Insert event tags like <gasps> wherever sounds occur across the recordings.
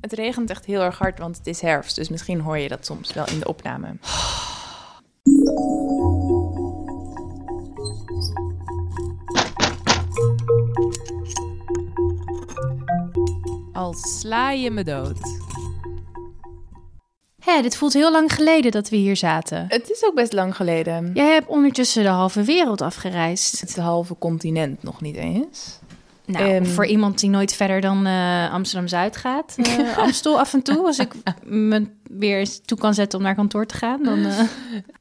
Het regent echt heel erg hard, want het is herfst. Dus misschien hoor je dat soms wel in de opname. Al sla je me dood. Hé, dit voelt heel lang geleden dat we hier zaten. Het is ook best lang geleden. Jij hebt ondertussen de halve wereld afgereisd. Het is de halve continent nog niet eens. Nou, Ehm. voor iemand die nooit verder dan eh, Amsterdam-Zuid gaat, eh, <laughs> Amstel af en toe, als ik me weer eens toe kan zetten om naar kantoor te gaan, dan eh,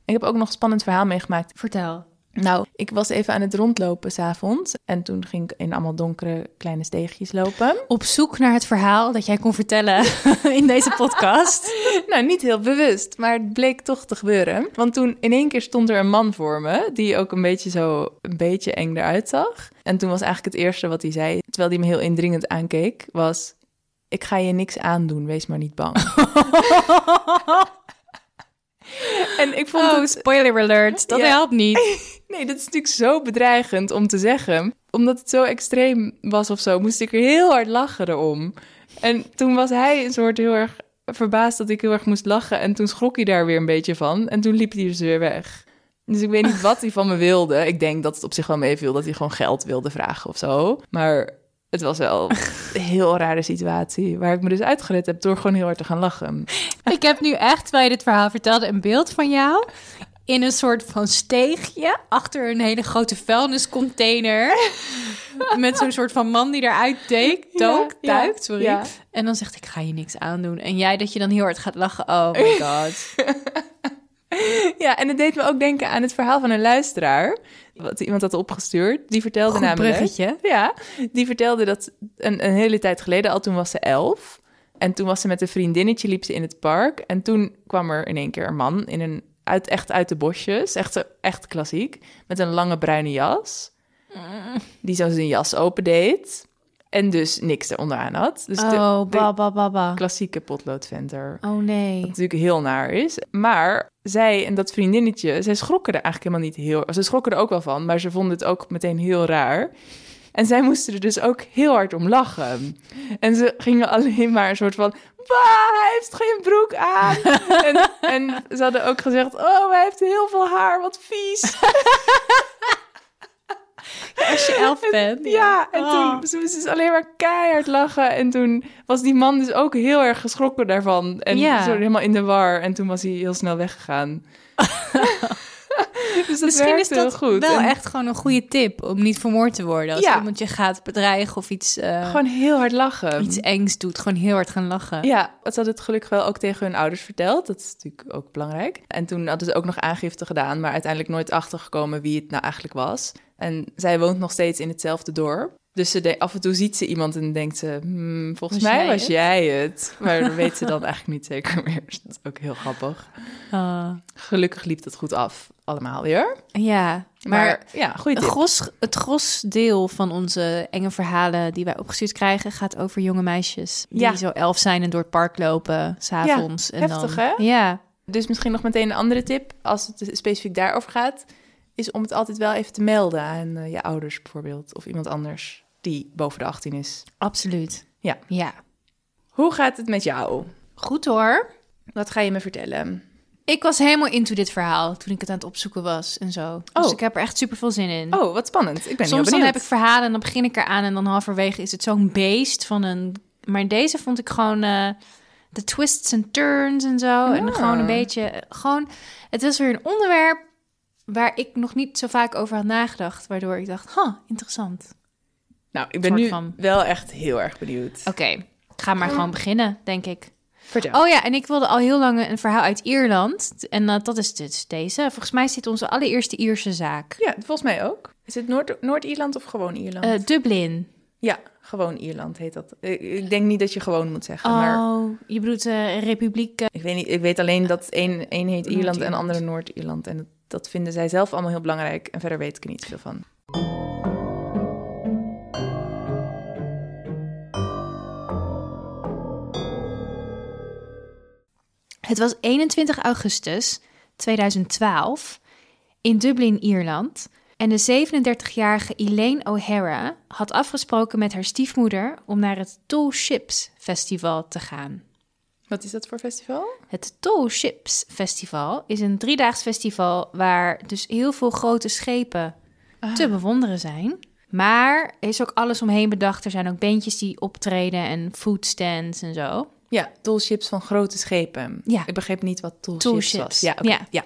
Ik heb ook nog een spannend verhaal meegemaakt. vertel. Nou, ik was even aan het rondlopen s'avonds. En toen ging ik in allemaal donkere kleine steegjes lopen. Op zoek naar het verhaal dat jij kon vertellen <laughs> in deze podcast. <laughs> Nou, niet heel bewust, maar het bleek toch te gebeuren. Want toen in één keer stond er een man voor me, die ook een beetje zo een beetje eng eruit zag. En toen was eigenlijk het eerste wat hij zei, terwijl hij me heel indringend aankeek, was... Ik ga je niks aandoen, wees maar niet bang. <laughs> en ik vond Oh, het... spoiler alert, dat Ja. helpt niet. <laughs> Nee, dat is natuurlijk zo bedreigend om te zeggen. Omdat het zo extreem was of zo, moest ik er heel hard lachen erom. En toen was hij een soort heel erg verbaasd dat ik heel erg moest lachen. En toen schrok hij daar weer een beetje van. En toen liep hij dus weer weg. Dus ik weet niet <laughs> wat hij van me wilde. Ik denk dat het op zich wel meeviel dat hij gewoon geld wilde vragen of zo. Maar het was wel <laughs> een heel rare situatie. Waar ik me dus uitgered heb door gewoon heel hard te gaan lachen. Ik heb nu echt, terwijl je dit verhaal vertelde, een beeld van jou in een soort van steegje achter een hele grote vuilniscontainer. <laughs> Met zo'n soort van man die eruit deed, dook, Ja, duikt, sorry. ja. En dan zegt ik ga je niks aandoen. En jij dat je dan heel hard gaat lachen. Oh my <laughs> god. Ja, en het deed me ook denken aan het verhaal van een luisteraar. Wat iemand had opgestuurd. Die vertelde Goed namelijk. bruggetje. Ja, die vertelde dat een, een hele tijd geleden, al toen was ze elf. En toen was ze met een vriendinnetje, liep ze in het park. En toen kwam er in één keer een man in een, uit, echt uit de bosjes. Echt, echt klassiek. Met een lange bruine jas. Die zo zijn jas opendeed. En dus niks eronder aan had. Dus Oh, de ba, ba, ba, ba. klassieke potloodventer. Oh nee. Wat natuurlijk heel naar is. Maar zij en dat vriendinnetje, zij schrokken er eigenlijk helemaal niet heel... Ze schrokken er ook wel van, maar ze vonden het ook meteen heel raar. En zij moesten er dus ook heel hard om lachen. En ze gingen alleen maar een soort van... Bah, hij heeft geen broek aan. <laughs> en, en ze hadden ook gezegd... Oh, hij heeft heel veel haar, wat vies. <laughs> Als je elf bent. Ja, en Oh. toen ze moesten dus alleen maar keihard lachen. En toen was die man dus ook heel erg geschrokken daarvan. En Ja. zo helemaal in de war. En toen was hij heel snel weggegaan. <laughs> <laughs> dus Misschien is dat goed. wel En echt gewoon een goede tip om niet vermoord te worden. Als Ja. iemand je gaat bedreigen of iets, eh, Gewoon heel hard lachen. iets engs doet. Gewoon heel hard gaan lachen. Ja, ze hadden het gelukkig wel ook tegen hun ouders verteld. Dat is natuurlijk ook belangrijk. En toen hadden ze ook nog aangifte gedaan, maar uiteindelijk nooit achtergekomen wie het nou eigenlijk was. En zij woont nog steeds in hetzelfde dorp. Dus ze de- af en toe ziet ze iemand en denkt ze, hmm, volgens Was mij jij was het? jij het. <laughs> Maar dat weet ze dan eigenlijk niet zeker meer. Dus dat is ook heel grappig. Ah. Gelukkig liep het goed af, allemaal weer. ja, Maar, maar ja, goede gros, het gros deel van onze enge verhalen die wij opgestuurd krijgen... gaat over jonge meisjes die Ja. zo elf zijn en door het park lopen, s'avonds. Ja, en heftig, dan, hè? Ja, Dus misschien nog meteen een andere tip, als het specifiek daarover gaat, is om het altijd wel even te melden aan eh, je ouders bijvoorbeeld, of iemand anders die boven de 18 is. absoluut. Ja. Ja. Hoe gaat het met jou? Goed hoor. Wat ga je me vertellen? Ik was helemaal into dit verhaal toen ik het aan het opzoeken was en zo. Dus Oh. ik heb er echt super veel zin in. Oh, wat spannend. Ik ben Soms dan heb ik verhalen en dan begin ik eraan en dan halverwege is het zo'n beest van een... Maar deze vond ik gewoon eh, de twists en turns en zo. En gewoon een beetje... Gewoon, het was weer een onderwerp waar ik nog niet zo vaak over had nagedacht. Waardoor ik dacht, huh, interessant. Nou, ik ben nu van- wel echt heel erg benieuwd. Oké, ik ga maar gewoon beginnen, denk ik. Vertel. Oh ja, en ik wilde al heel lang een verhaal uit Ierland. En eh, dat is dus deze. Volgens mij is dit onze allereerste Ierse zaak. Ja, volgens mij ook. Is het Noord- Noord-Ierland of gewoon Ierland? Eh, Dublin. ja, gewoon Ierland heet dat. Ik, ik denk niet dat je gewoon moet zeggen, maar Oh, je bedoelt eh Republiek... eh, ik weet, niet, ik weet alleen dat één, één heet Ierland en de Noord-Ierland. andere Noord-Ierland. En dat, dat vinden zij zelf allemaal heel belangrijk. En verder weet ik er niet veel van. Het was 21 augustus 2012 in Dublin, Ierland. En de 37-jarige Elaine O'Hara had afgesproken met haar stiefmoeder om naar het Tall Ships Festival te gaan. Wat is dat voor festival? Het Tall Ships Festival is een driedaags festival waar dus heel veel grote schepen te bewonderen zijn. Maar er is ook alles omheen bedacht. Er zijn ook bandjes die optreden en foodstands en zo. Ja, toolships van grote schepen. Ja. Ik begreep niet wat toolships, Toolships, was. Ja, oké. ja. ja.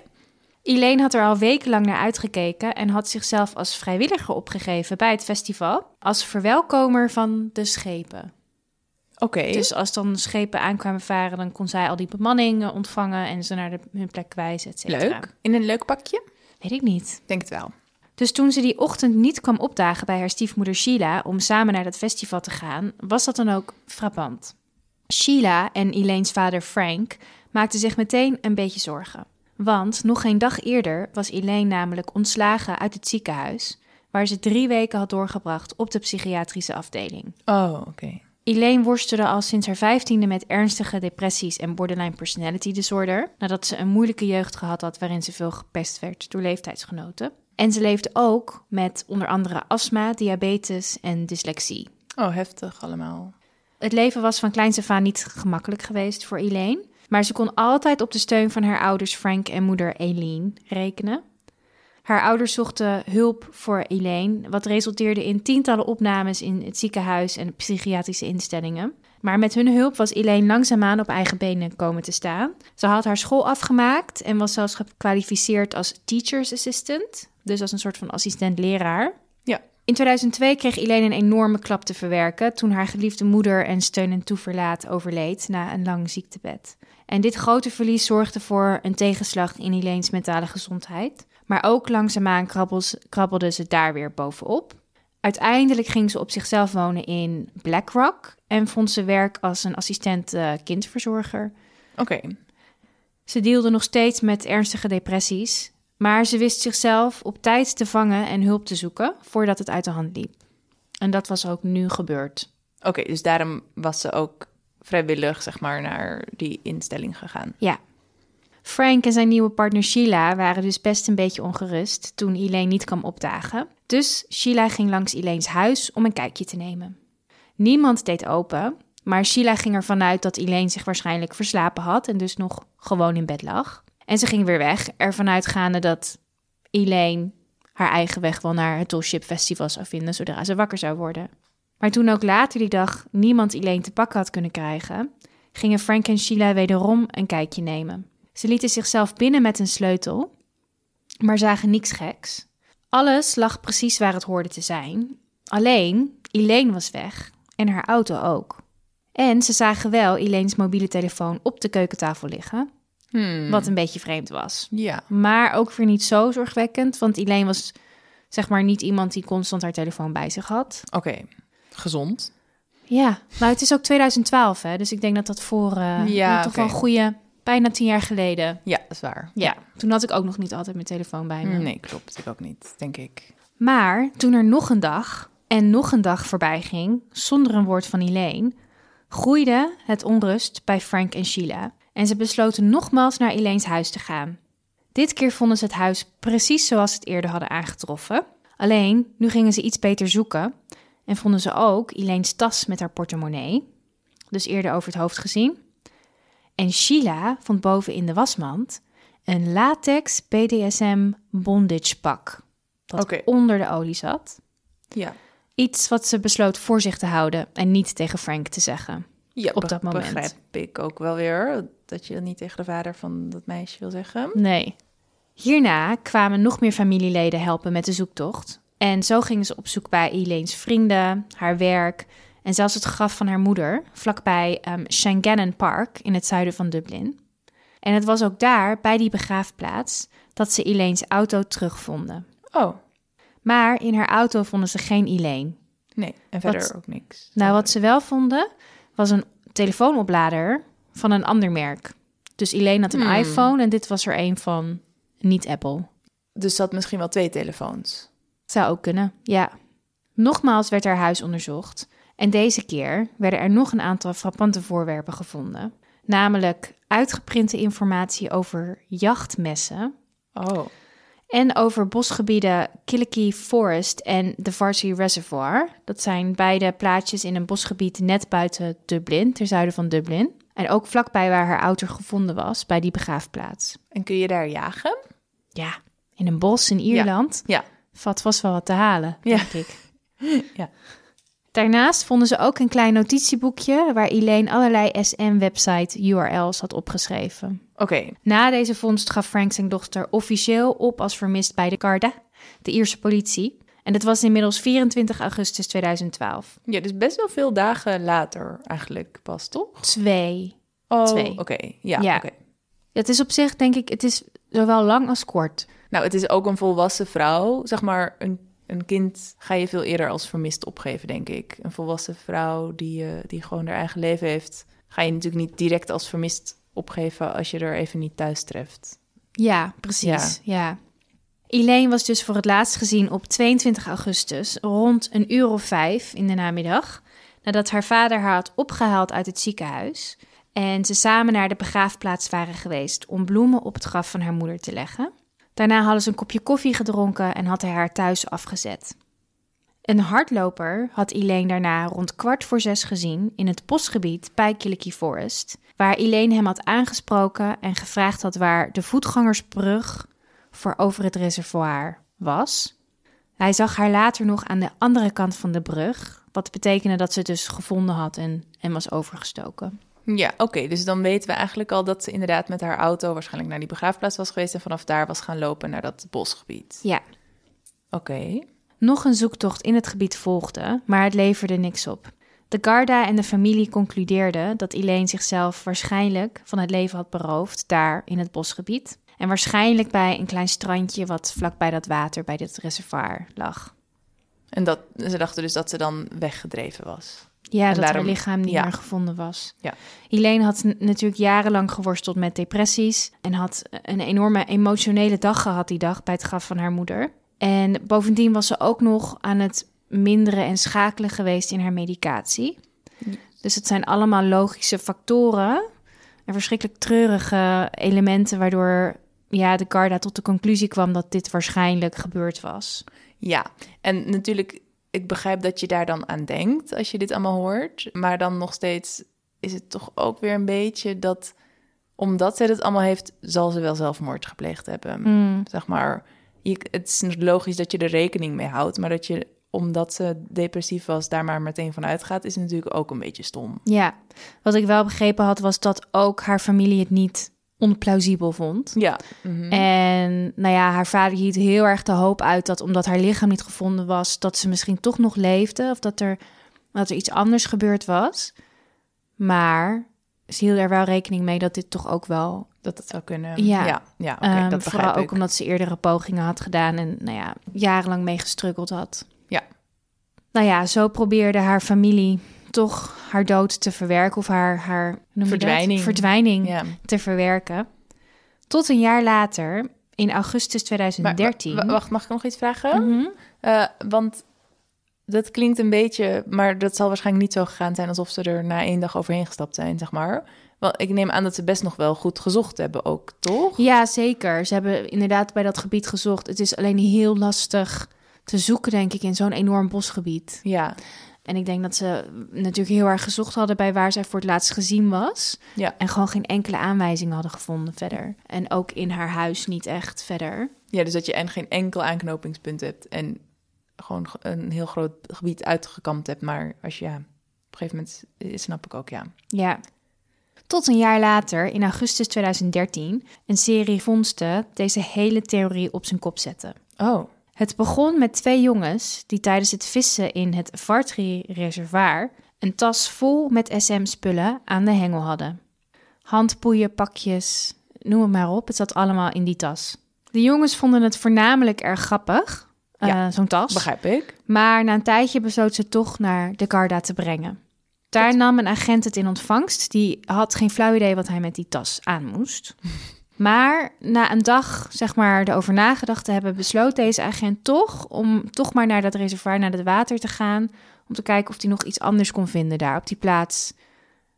Elaine had er al wekenlang naar uitgekeken en had zichzelf als vrijwilliger opgegeven bij het festival als verwelkomer van de schepen. Oké. Dus als dan schepen aankwamen varen, dan kon zij al die bemanning eh, ontvangen en ze naar de, hun plek wijzen, et cetera. leuk. In een leuk pakje? Weet ik niet. Denk het wel. Dus toen ze die ochtend niet kwam opdagen bij haar stiefmoeder Sheila om samen naar dat festival te gaan, was dat dan ook frappant. Sheila en Elaine's vader Frank maakten zich meteen een beetje zorgen. Want nog geen dag eerder was Elaine namelijk ontslagen uit het ziekenhuis, waar ze drie weken had doorgebracht op de psychiatrische afdeling. Oh, oké. Elaine worstelde al sinds haar vijftiende met ernstige depressies en borderline personality disorder, nadat ze een moeilijke jeugd gehad had waarin ze veel gepest werd door leeftijdsgenoten. En ze leefde ook met onder andere astma, diabetes en dyslexie. Oh, heftig allemaal. Het leven was van kleins af niet gemakkelijk geweest voor Elaine, maar ze kon altijd op de steun van haar ouders Frank en moeder Eileen rekenen. Haar ouders zochten hulp voor Elaine, wat resulteerde in tientallen opnames in het ziekenhuis en psychiatrische instellingen. Maar met hun hulp was Elaine langzaamaan op eigen benen komen te staan. Ze had haar school afgemaakt en was zelfs gekwalificeerd als teacher's assistant, dus als een soort van assistent-leraar. Ja. In 2002 kreeg Elaine een enorme klap te verwerken toen haar geliefde moeder en steun en toeverlaat overleed na een lang ziektebed. En dit grote verlies zorgde voor een tegenslag in Elaine's mentale gezondheid. Maar ook langzaamaan krabbelde ze daar weer bovenop. Uiteindelijk ging ze op zichzelf wonen in Blackrock en vond ze werk als een assistent eh, kindverzorger. Oké. Ze deelde nog steeds met ernstige depressies, maar ze wist zichzelf op tijd te vangen en hulp te zoeken voordat het uit de hand liep. En dat was ook nu gebeurd. Oké, dus daarom was ze ook vrijwillig, zeg maar, naar die instelling gegaan. Ja. Frank en zijn nieuwe partner Sheila waren dus best een beetje ongerust toen Elaine niet kwam opdagen. Dus Sheila ging langs Elaine's huis om een kijkje te nemen. Niemand deed open, maar Sheila ging ervan uit dat Elaine zich waarschijnlijk verslapen had en dus nog gewoon in bed lag. En ze ging weer weg, ervan uitgaande dat Elaine haar eigen weg wel naar het Tollship Festival zou vinden zodra ze wakker zou worden. Maar toen ook later die dag niemand Elaine te pakken had kunnen krijgen, gingen Frank en Sheila wederom een kijkje nemen. Ze lieten zichzelf binnen met een sleutel, maar zagen niks geks. Alles lag precies waar het hoorde te zijn. Alleen, Elaine was weg en haar auto ook. En ze zagen wel Elaine's mobiele telefoon op de keukentafel liggen, Hmm. wat een beetje vreemd was. Ja. Maar ook weer niet zo zorgwekkend, want Elaine was zeg maar niet iemand die constant haar telefoon bij zich had. Oké. Gezond. Ja, nou het is ook 2012 hè, dus ik denk dat dat voor eh, Ja, toch wel een goede, bijna tien jaar geleden. Ja, dat is waar. Ja, toen had ik ook nog niet altijd mijn telefoon bij me. Nee, klopt. Ik ook niet, denk ik. Maar toen er nog een dag en nog een dag voorbij ging, zonder een woord van Elaine, groeide het onrust bij Frank en Sheila. En ze besloten nogmaals naar Elaine's huis te gaan. Dit keer vonden ze het huis precies zoals ze het eerder hadden aangetroffen. Alleen, nu gingen ze iets beter zoeken en vonden ze ook Elaine's tas met haar portemonnee. Dus eerder over het hoofd gezien. En Sheila vond boven in de wasmand een latex BDSM bondage pak. Dat onder de olie zat. Ja. Iets wat ze besloot voor zich te houden en niet tegen Frank te zeggen. Ja Op dat moment. begrijp ik ook wel weer. Dat je dat niet tegen de vader van dat meisje wil zeggen. Nee. Hierna kwamen nog meer familieleden helpen met de zoektocht. En zo gingen ze op zoek bij Elaine's vrienden, haar werk en zelfs het graf van haar moeder, vlakbij um, Shangannon Park in het zuiden van Dublin. En het was ook daar, bij die begraafplaats, dat ze Elaine's auto terugvonden. Oh, Maar in haar auto vonden ze geen Elaine. nee. En verder Wat- ook niks. Nou, wat ze wel vonden, was een telefoonoplader van een ander merk. Dus Elaine had een Hmm. iPhone en dit was er een van niet Apple. Dus ze had misschien wel twee telefoons. Zou ook kunnen, ja. Nogmaals werd haar huis onderzocht. En deze keer werden er nog een aantal frappante voorwerpen gevonden. Namelijk uitgeprinte informatie over jachtmessen Oh, En over bosgebieden Killikee Forest en de Varsity Reservoir. Dat zijn beide plaatsjes in een bosgebied net buiten Dublin, ter zuiden van Dublin. En ook vlakbij waar haar auto gevonden was, bij die begraafplaats. En kun je daar jagen? Ja, in een bos in Ierland Ja. valt vast wel wat te halen, Ja. denk ik. <laughs> Ja. Daarnaast vonden ze ook een klein notitieboekje waar Elaine allerlei SM-website URL's had opgeschreven. Oké. Na deze vondst gaf Frank zijn dochter officieel op als vermist bij de Garda, de Ierse politie. En dat was inmiddels 24 augustus 2012. Ja, dus best wel veel dagen later eigenlijk pas, toch? Twee. Oh, Twee. oké. Ja, Ja. oké. Het is op zich, denk ik, het is zowel lang als kort. Nou, het is ook een volwassen vrouw. Zeg maar, een, een kind ga je veel eerder als vermist opgeven, denk ik. Een volwassen vrouw die, eh, die gewoon haar eigen leven heeft... ga je natuurlijk niet direct als vermist opgeven... als je er even niet thuis treft. Ja, precies. Ja. Elaine was dus voor het laatst gezien op 22 augustus, rond een uur of vijf in de namiddag, nadat haar vader haar had opgehaald uit het ziekenhuis en ze samen naar de begraafplaats waren geweest om bloemen op het graf van haar moeder te leggen. Daarna hadden ze een kopje koffie gedronken en had hij haar thuis afgezet. Een hardloper had Elaine daarna rond kwart voor zes gezien in het bosgebied bij Killikee Forest, waar Elaine hem had aangesproken en gevraagd had waar de voetgangersbrug voor over het reservoir was. Hij zag haar later nog aan de andere kant van de brug, wat betekende dat ze dus gevonden had en, en was overgestoken. Ja, oké. dus dan weten we eigenlijk al dat ze inderdaad met haar auto... waarschijnlijk naar die begraafplaats was geweest... en vanaf daar was gaan lopen naar dat bosgebied. Ja, Oké. Nog een zoektocht in het gebied volgde, maar het leverde niks op. De Garda en de familie concludeerden dat Elaine zichzelf waarschijnlijk van het leven had beroofd daar in het bosgebied. En waarschijnlijk bij een klein strandje wat vlakbij dat water bij dit reservoir lag. En dat, ze dachten dus dat ze dan weggedreven was. Ja, En dat daarom- haar lichaam niet ja. meer gevonden was. Ja. Elaine had natuurlijk jarenlang geworsteld met depressies en had een enorme emotionele dag gehad die dag bij het graf van haar moeder. En bovendien was ze ook nog aan het minderen en schakelen geweest in haar medicatie. Dus het zijn allemaal logische factoren en verschrikkelijk treurige elementen waardoor ja, de Garda tot de conclusie kwam dat dit waarschijnlijk gebeurd was. Ja, en natuurlijk, ik begrijp dat je daar dan aan denkt als je dit allemaal hoort. Maar dan nog steeds is het toch ook weer een beetje dat, omdat zij het allemaal heeft, zal ze wel zelfmoord gepleegd hebben. Mm. Zeg maar, je, het is logisch dat je er rekening mee houdt, maar dat je, omdat ze depressief was, daar maar meteen van uitgaat, is natuurlijk ook een beetje stom. Ja, wat ik wel begrepen had was dat ook haar familie het niet onplausibel vond. Ja. mhm. En nou ja, haar vader hield heel erg de hoop uit dat omdat haar lichaam niet gevonden was, dat ze misschien toch nog leefde of dat er, dat er iets anders gebeurd was. Maar ze hield er wel rekening mee dat dit toch ook wel, dat het zou kunnen. Ja. ja, ja oké, ehm, dat vooral ook ik. omdat ze eerdere pogingen had gedaan en nou ja, jarenlang mee gestruggeld had. Ja. Nou ja, zo probeerde haar familie toch haar dood te verwerken of haar, haar? Verdwijning. verdwijning Ja. te verwerken. Tot een jaar later, in augustus Maar, 2013. wa- wacht, mag ik nog iets vragen? Mhm. Eh, want dat klinkt een beetje, maar dat zal waarschijnlijk niet zo gegaan zijn alsof ze er na één dag overheen gestapt zijn, zeg maar. Want ik neem aan dat ze best nog wel goed gezocht hebben ook, toch? Ja, zeker. Ze hebben inderdaad bij dat gebied gezocht. Het is alleen heel lastig te zoeken, denk ik, in zo'n enorm bosgebied. Ja, En ik denk dat ze natuurlijk heel erg gezocht hadden bij waar zij voor het laatst gezien was. ja. En gewoon geen enkele aanwijzing hadden gevonden verder. En ook in haar huis niet echt verder. ja, dus dat je en geen enkel aanknopingspunt hebt en gewoon een heel groot gebied uitgekampt hebt. Maar als je, ja, op een gegeven moment eh, snap ik ook, ja. Ja. Tot een jaar later, in augustus 2013, een serie vondsten deze hele theorie op zijn kop zetten. Oh, Het begon met twee jongens die tijdens het vissen in het Vartri-reservoir een tas vol met SM-spullen aan de hengel hadden. Handboeien, pakjes, noem het maar op, het zat allemaal in die tas. De jongens vonden het voornamelijk erg grappig, eh, zo'n tas. begrijp ik. Maar na een tijdje besloot ze toch naar de Garda te brengen. Daar nam een agent het in ontvangst. Die had geen flauw idee wat hij met die tas aan moest. <laughs> Maar na een dag, zeg maar, erover nagedacht te hebben, besloot deze agent toch om toch maar naar dat reservoir, naar het water te gaan. Om te kijken of hij nog iets anders kon vinden daar op die plaats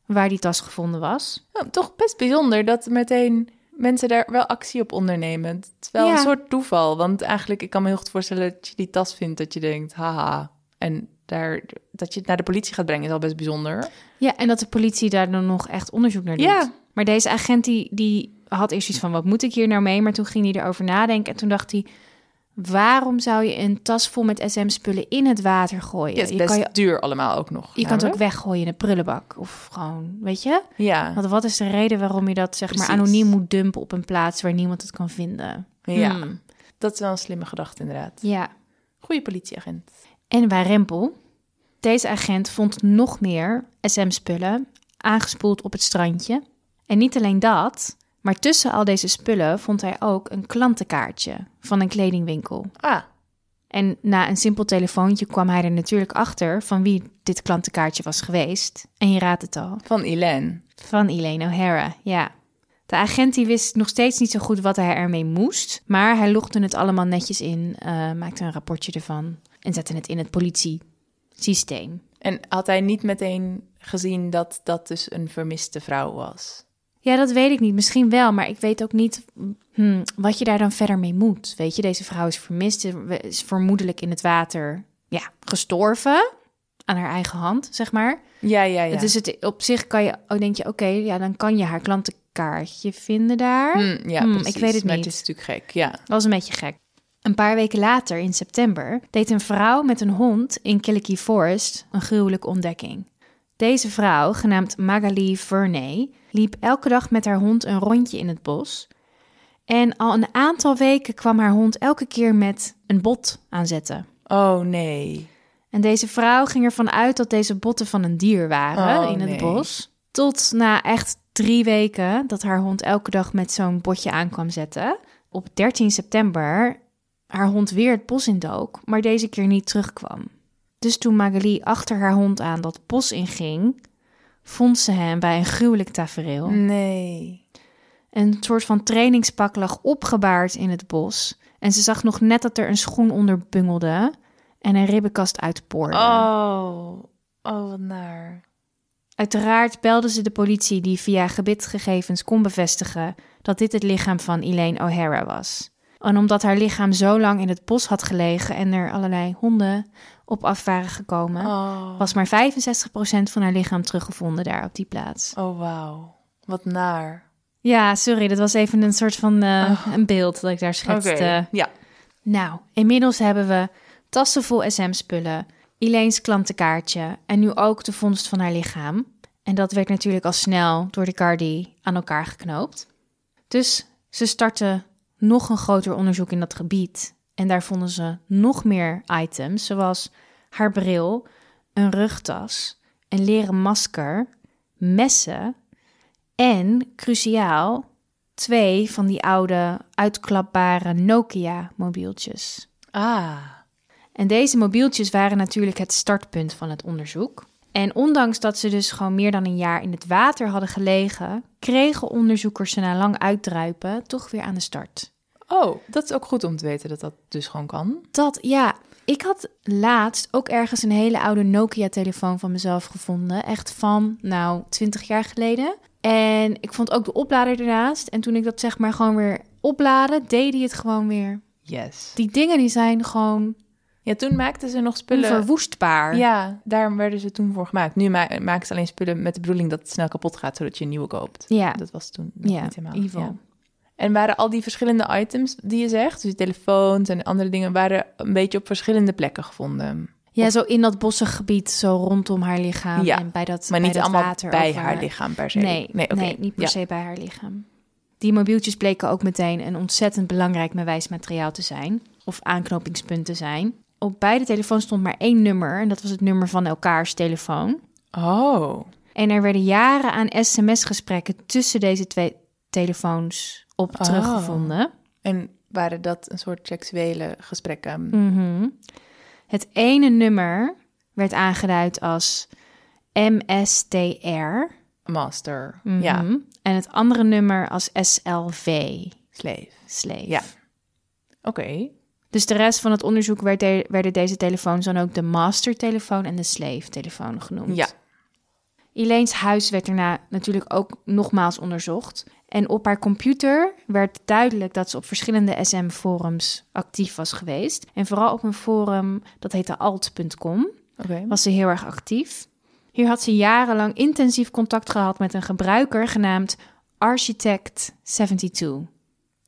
waar die tas gevonden was. Oh, toch best bijzonder dat meteen mensen daar wel actie op ondernemen. Het is wel Ja. een soort toeval. Want eigenlijk, ik kan me heel goed voorstellen dat je die tas vindt, dat je denkt, haha. En daar, dat je het naar de politie gaat brengen is al best bijzonder. Ja, en dat de politie daar dan nog echt onderzoek naar doet. Ja. Maar deze agent die, die had eerst iets van, wat moet ik hier nou mee? Maar toen ging hij erover nadenken en toen dacht hij... waarom zou je een tas vol met SM-spullen in het water gooien? Ja, het is je best kan, je, duur allemaal ook nog. je kan het ook weggooien in een prullenbak. Of gewoon, weet je? Ja, Want wat is de reden waarom je dat zeg maar anoniem moet dumpen op een plaats waar niemand het kan vinden? ja. Hmm. dat is wel een slimme gedachte inderdaad. Ja. Goeie politieagent. En waar Rempel? Deze agent vond nog meer SM-spullen aangespoeld op het strandje. En niet alleen dat, maar tussen al deze spullen vond hij ook een klantenkaartje van een kledingwinkel. Ah, En na een simpel telefoontje kwam hij er natuurlijk achter van wie dit klantenkaartje was geweest. En je raadt het al, van Elaine. van Elaine O'Hara, ja. De agent die wist nog steeds niet zo goed wat hij ermee moest, maar hij logde het allemaal netjes in, eh, maakte een rapportje ervan en zette het in het politiesysteem. En had hij niet meteen gezien dat dat dus een vermiste vrouw was? Ja, dat weet ik niet. Misschien wel, maar ik weet ook niet hmm, wat je daar dan verder mee moet. Weet je, deze vrouw is vermist, is vermoedelijk in het water ja, gestorven. Aan haar eigen hand, zeg maar. Ja, ja, ja. Dus het, op zich kan je, oh, denk je, oké, ja, dan kan je haar klantenkaartje vinden daar. Hmm, ja, Hmm, precies. ik weet het maar niet. het is natuurlijk gek, ja. Dat was een beetje gek. Een paar weken later, in september, deed een vrouw met een hond in Killikee Forest een gruwelijke ontdekking. Deze vrouw, genaamd Magali Verney, liep elke dag met haar hond een rondje in het bos. En al een aantal weken kwam haar hond elke keer met een bot aanzetten. Oh, nee. En deze vrouw ging ervan uit dat deze botten van een dier waren Oh, in het nee. bos. Tot na echt drie weken dat haar hond elke dag met zo'n botje aankwam zetten. Op 13 september haar hond weer het bos indook, maar deze keer niet terugkwam. Dus toen Magali achter haar hond aan dat bos inging, vond ze hem bij een gruwelijk tafereel. Nee. Een soort van trainingspak lag opgebaard in het bos. En ze zag nog net dat er een schoen onder bungelde en een ribbenkast uitpoorde. Oh, oh, wat naar. Uiteraard belde ze de politie die via gebitgegevens kon bevestigen dat dit het lichaam van Elaine O'Hara was. En omdat haar lichaam zo lang in het bos had gelegen en er allerlei honden op af waren gekomen, Oh, was maar 65% van haar lichaam teruggevonden daar op die plaats. oh wauw. Wat naar. Ja, sorry, dat was even een soort van eh, een beeld dat ik daar Oké, schetste. ja. Nou, inmiddels hebben we tassen vol SM-spullen, Elaine's klantenkaartje en nu ook de vondst van haar lichaam. En dat werd natuurlijk al snel door de Cardi aan elkaar geknoopt. Dus ze startten nog een groter onderzoek in dat gebied. En daar vonden ze nog meer items, zoals haar bril, een rugtas, een leren masker, messen en, cruciaal, twee van die oude uitklapbare Nokia-mobieltjes. Ah, En deze mobieltjes waren natuurlijk het startpunt van het onderzoek. En ondanks dat ze dus gewoon meer dan een jaar in het water hadden gelegen, kregen onderzoekers ze na lang uitdruipen toch weer aan de start. Oh, dat is ook goed om te weten dat dat dus gewoon kan. Dat, ja, ik had laatst ook ergens een hele oude Nokia-telefoon van mezelf gevonden. Echt van, nou, 20 jaar geleden. En ik vond ook de oplader ernaast. En toen ik dat zeg maar gewoon weer opladen, deed hij het gewoon weer. Yes. Die dingen die zijn gewoon Ja, toen maakten ze nog spullen. onverwoestbaar. Ja, daar werden ze toen voor gemaakt. Nu ma maken ze alleen spullen met de bedoeling dat het snel kapot gaat, zodat je een nieuwe koopt. Ja. Dat was toen Ja, niet helemaal. evil. ja. En waren al die verschillende items die je zegt, dus die telefoons en andere dingen, waren een beetje op verschillende plekken gevonden. Ja, zo in dat bossig gebied, zo rondom haar lichaam. Ja, en bij dat, Maar bij niet dat allemaal water bij haar lichaam per se. Nee, nee, oké. niet per Ja. se bij haar lichaam. Die mobieltjes bleken ook meteen een ontzettend belangrijk bewijsmateriaal te zijn. Of aanknopingspunt te zijn. Op beide telefoons stond maar één nummer. En dat was het nummer van elkaars telefoon. Oh, En er werden jaren aan sms-gesprekken tussen deze twee telefoons op Oh. teruggevonden. en waren dat een soort seksuele gesprekken? Mhm. Het ene nummer werd aangeduid als MSTR. Master. Mhm. Ja, En het andere nummer als SLV. slave. Slave. Ja. Oké. Dus de rest van het onderzoek werd de- werden deze telefoons dan ook de master-telefoon en de slave-telefoon genoemd. Ja. Elaine's huis werd daarna natuurlijk ook nogmaals onderzocht. En op haar computer werd duidelijk dat ze op verschillende SM-forums actief was geweest. En vooral op een forum dat heette alt.com Oké. was ze heel erg actief. Hier had ze jarenlang intensief contact gehad met een gebruiker genaamd Architect72.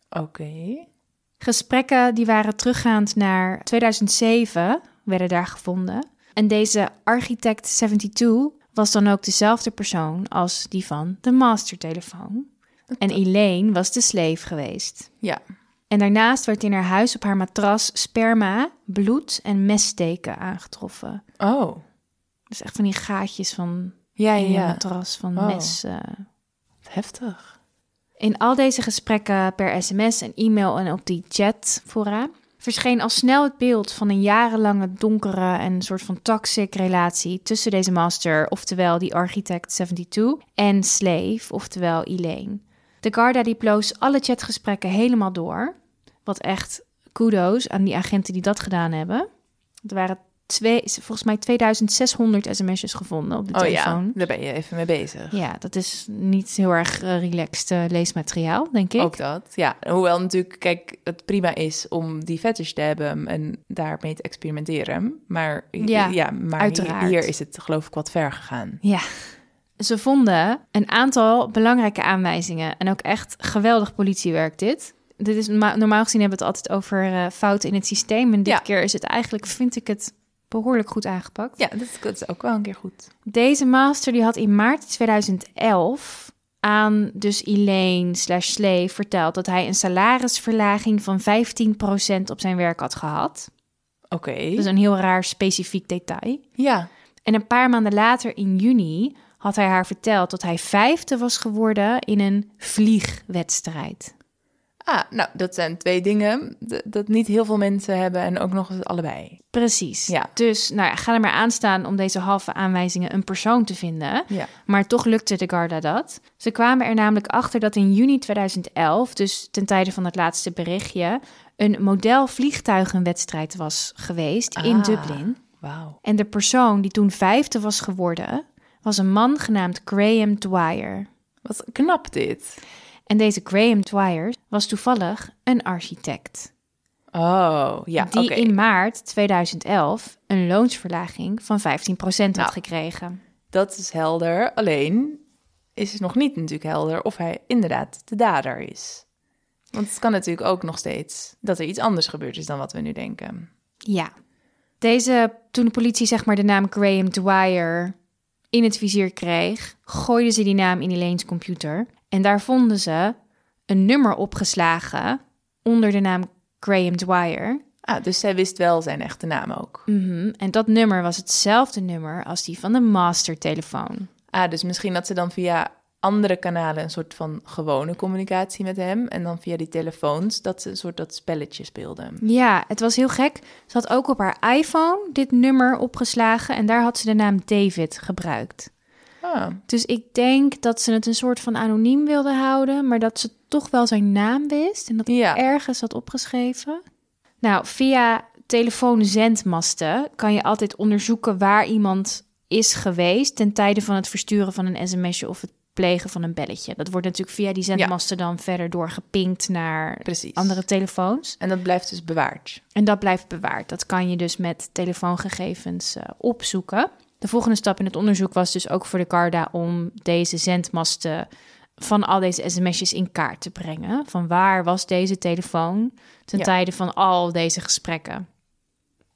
Oké. Gesprekken die waren teruggaand naar 2007, werden daar gevonden. En deze Architect72 was dan ook dezelfde persoon als die van de mastertelefoon. En Elaine was de slave geweest. Ja. En daarnaast werd in haar huis op haar matras sperma, bloed en messteken aangetroffen. Oh. Dus echt van die gaatjes van Ja, ja. matras van Oh. mes. eh. Heftig. In al deze gesprekken per sms en e-mail en op die chatfora verscheen al snel het beeld van een jarenlange donkere en soort van toxic relatie tussen deze master, oftewel die architect 72, en slave, oftewel Elaine. De Garda die ploos alle chatgesprekken helemaal door. Wat echt kudos aan die agenten die dat gedaan hebben. Er waren twee, volgens mij 2600 sms'jes gevonden op de Oh telefoon. ja, daar ben je even mee bezig. Ja, dat is niet heel erg eh, relaxed eh, leesmateriaal, denk ik. Ook dat, ja. Hoewel natuurlijk, kijk, het prima is om die fetish te hebben en daarmee te experimenteren. Maar, Ja, ja, maar. Hier, hier is het geloof ik wat ver gegaan. Ja. Ze vonden een aantal belangrijke aanwijzingen en ook echt geweldig politiewerk dit. Dit is norma- normaal gezien hebben we het altijd over eh, fouten in het systeem en dit Ja. keer is het eigenlijk, vind ik het behoorlijk goed aangepakt. Ja, dat is, ook wel een keer goed. Deze master die had in maart 2011 aan dus Elaine slash Slave verteld dat hij een salarisverlaging van 15% op zijn werk had gehad. Oké. Dat is een heel raar specifiek detail. Ja. En een paar maanden later, in juni, had hij haar verteld dat hij vijfde was geworden in een vliegwedstrijd. Ah, nou, dat zijn twee dingen dat niet heel veel mensen hebben en ook nog eens allebei. Precies. Ja. Dus nou ja, ga er maar aan staan om deze halve aanwijzingen een persoon te vinden. Ja. Maar toch lukte de Garda dat. Ze kwamen er namelijk achter dat in juni 2011, dus ten tijde van het laatste berichtje, een model vliegtuigenwedstrijd was geweest in Ah. Dublin. Wauw. En de persoon die toen vijfde was geworden, was een man genaamd Graham Dwyer. Wat knap dit. En deze Graham Dwyer was toevallig een architect. Oh, ja, die in maart 2011 een loonsverlaging van 15% had Nou. gekregen. Dat is helder. Alleen is het nog niet natuurlijk helder of hij inderdaad de dader is. Want het kan natuurlijk ook nog steeds dat er iets anders gebeurd is dan wat we nu denken. Ja. Deze, toen de politie zeg maar de naam Graham Dwyer in het vizier kreeg, gooiden ze die naam in Elaine's computer. En daar vonden ze een nummer opgeslagen onder de naam Graham Dwyer. Ah, dus zij wist wel zijn echte naam ook. Mhm. En dat nummer was hetzelfde nummer als die van de mastertelefoon. Ah, dus misschien dat ze dan via andere kanalen een soort van gewone communicatie met hem. En dan via die telefoons dat ze een soort dat spelletje speelden. Ja, het was heel gek. Ze had ook op haar iPhone dit nummer opgeslagen en daar had ze de naam David gebruikt. Ah, Dus ik denk dat ze het een soort van anoniem wilde houden, maar dat ze toch wel zijn naam wist en dat Ja. ergens had opgeschreven. Nou, via telefoonzendmasten kan je altijd onderzoeken waar iemand is geweest ten tijde van het versturen van een sms'je of het plegen van een belletje. Dat wordt natuurlijk via die zendmasten dan verder doorgepinkt naar precies. andere telefoons. En dat blijft dus bewaard. En dat blijft bewaard. Dat kan je dus met telefoongegevens eh, opzoeken. De volgende stap in het onderzoek was dus ook voor de Garda om deze zendmasten van al deze sms'jes in kaart te brengen. Van waar was deze telefoon ten Ja. tijde van al deze gesprekken?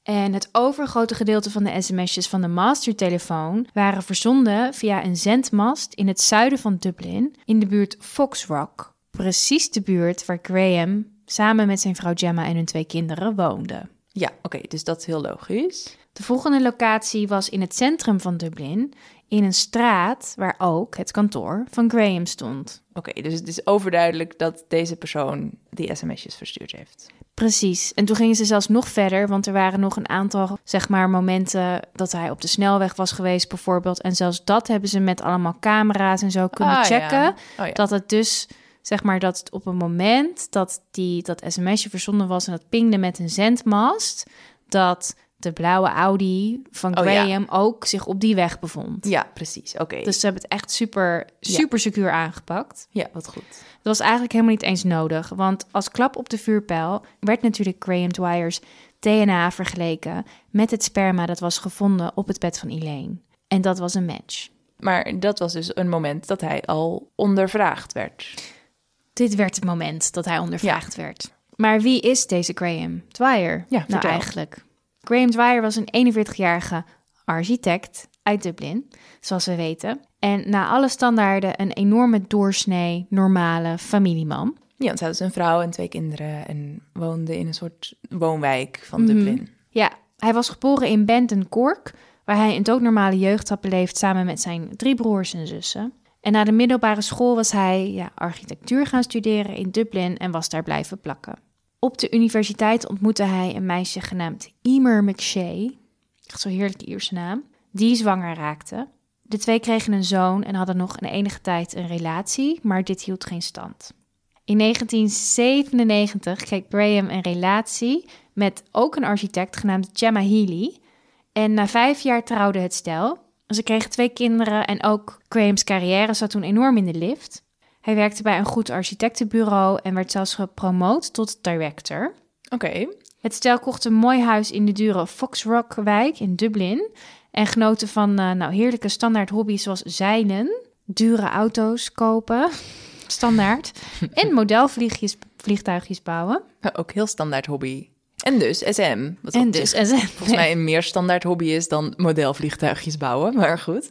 En het overgrote gedeelte van de sms'jes van de mastertelefoon waren verzonden via een zendmast in het zuiden van Dublin, in de buurt Foxrock. Precies de buurt waar Graham samen met zijn vrouw Gemma en hun twee kinderen woonde. Ja, oké, dus dat is heel logisch. De volgende locatie was in het centrum van Dublin, in een straat waar ook het kantoor van Graham stond. Oké, dus het is overduidelijk dat deze persoon die sms'jes verstuurd heeft. Precies. En toen gingen ze zelfs nog verder, want er waren nog een aantal, zeg maar, momenten dat hij op de snelweg was geweest, bijvoorbeeld. En zelfs dat hebben ze met allemaal camera's en zo kunnen Ah, ja. checken. Oh ja. Dat het dus, zeg maar, dat het op een moment dat die, dat sms'je verzonden was en dat pingde met een zendmast, dat de blauwe Audi van Oh, ja. Graham ook zich op die weg bevond. Ja, precies. Oké. Dus ze hebben het echt super, super secuur aangepakt. Ja, wat goed. Dat was eigenlijk helemaal niet eens nodig. Want als klap op de vuurpijl werd natuurlijk Graham Dwyer's DNA vergeleken met het sperma dat was gevonden op het bed van Elaine. En dat was een match. Maar dat was dus een moment dat hij al ondervraagd werd. Dit werd het moment dat hij ondervraagd werd. Maar wie is deze Graham Dwyer? Ja, nou eigenlijk. Graham Dwyer was een 41-jarige architect uit Dublin, zoals we weten. En na alle standaarden een enorme doorsnee, normale familieman. Ja, want hij had dus een vrouw en twee kinderen en woonde in een soort woonwijk van Mhm. Dublin. Ja, hij was geboren in Benton, Cork, waar hij een doodnormale jeugd had beleefd samen met zijn drie broers en zussen. En na de middelbare school was hij ja, architectuur gaan studeren in Dublin en was daar blijven plakken. Op de universiteit ontmoette hij een meisje genaamd Emer McShay, echt zo heerlijk die Ierse naam, die zwanger raakte. De twee kregen een zoon en hadden nog een enige tijd een relatie, maar dit hield geen stand. In 1997 kreeg Graham een relatie met ook een architect genaamd Gemma Healy. En na vijf jaar trouwde het stel. Ze kregen twee kinderen en ook Graham's carrière zat toen enorm in de lift. Hij werkte bij een goed architectenbureau en werd zelfs gepromoot tot director. Oké. Het stel kocht een mooi huis in de dure Fox Rock wijk in Dublin. En genoten van eh, nou, heerlijke standaard hobby's zoals zeilen, dure auto's kopen, <laughs> standaard. en <laughs> modelvliegjes vliegtuigjes bouwen. Ook heel standaard hobby. En dus SM. Wat En dus SM. volgens mij een meer standaard hobby is dan modelvliegtuigjes bouwen. Maar goed.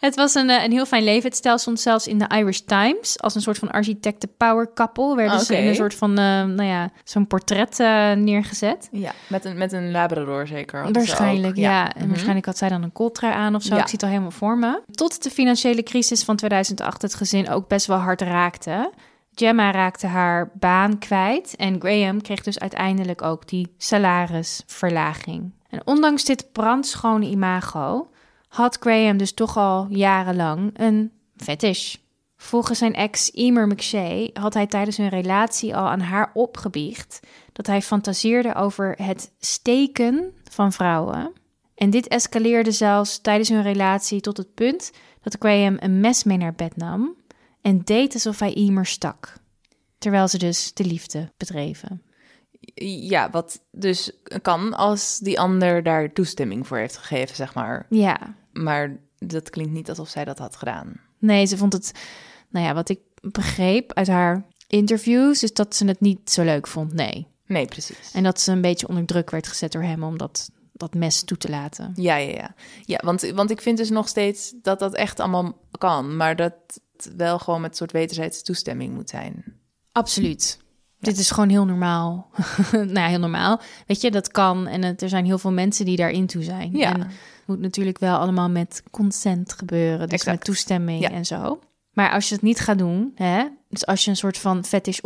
Het was een, eh, een heel fijn leven. Het stel stond zelfs in de Irish Times als een soort van architecten power couple. Werden ze Oké. in een soort van, eh, nou ja, zo'n portret eh, neergezet. Ja, met een, met een labrador zeker. ze Waarschijnlijk, ja. En Mhm. waarschijnlijk had zij dan een coltrui aan of zo. Ja. Ik zie het al helemaal voor me. Tot de financiële crisis van 2008 het gezin ook best wel hard raakte. Gemma raakte haar baan kwijt en Graham kreeg dus uiteindelijk ook die salarisverlaging. En ondanks dit brandschone imago had Graham dus toch al jarenlang een fetish. Volgens zijn ex Emer McShay had hij tijdens hun relatie al aan haar opgebiecht dat hij fantaseerde over het steken van vrouwen. En dit escaleerde zelfs tijdens hun relatie tot het punt dat Graham een mes mee naar bed nam en deed alsof hij Emer stak. Terwijl ze dus de liefde bedreven. Ja, wat dus kan als die ander daar toestemming voor heeft gegeven, zeg maar. Ja, Maar dat klinkt niet alsof zij dat had gedaan. nee, ze vond het, nou ja, wat ik begreep uit haar interviews, is dat ze het niet zo leuk vond, nee. Nee, precies. En dat ze een beetje onder druk werd gezet door hem om dat, dat mes toe te laten. Ja, ja, ja. Ja, want, want ik vind dus nog steeds dat dat echt allemaal kan. Maar dat het wel gewoon met een soort wederzijdse toestemming moet zijn. Absoluut. Dit is gewoon heel normaal. <laughs> nou ja, heel normaal. Weet je, dat kan. En het, er zijn heel veel mensen die daarin toe zijn. Ja. En het moet natuurlijk wel allemaal met consent gebeuren. Dus Exact. met toestemming Ja. en zo. Maar als je het niet gaat doen, hè, dus als je een soort van fetish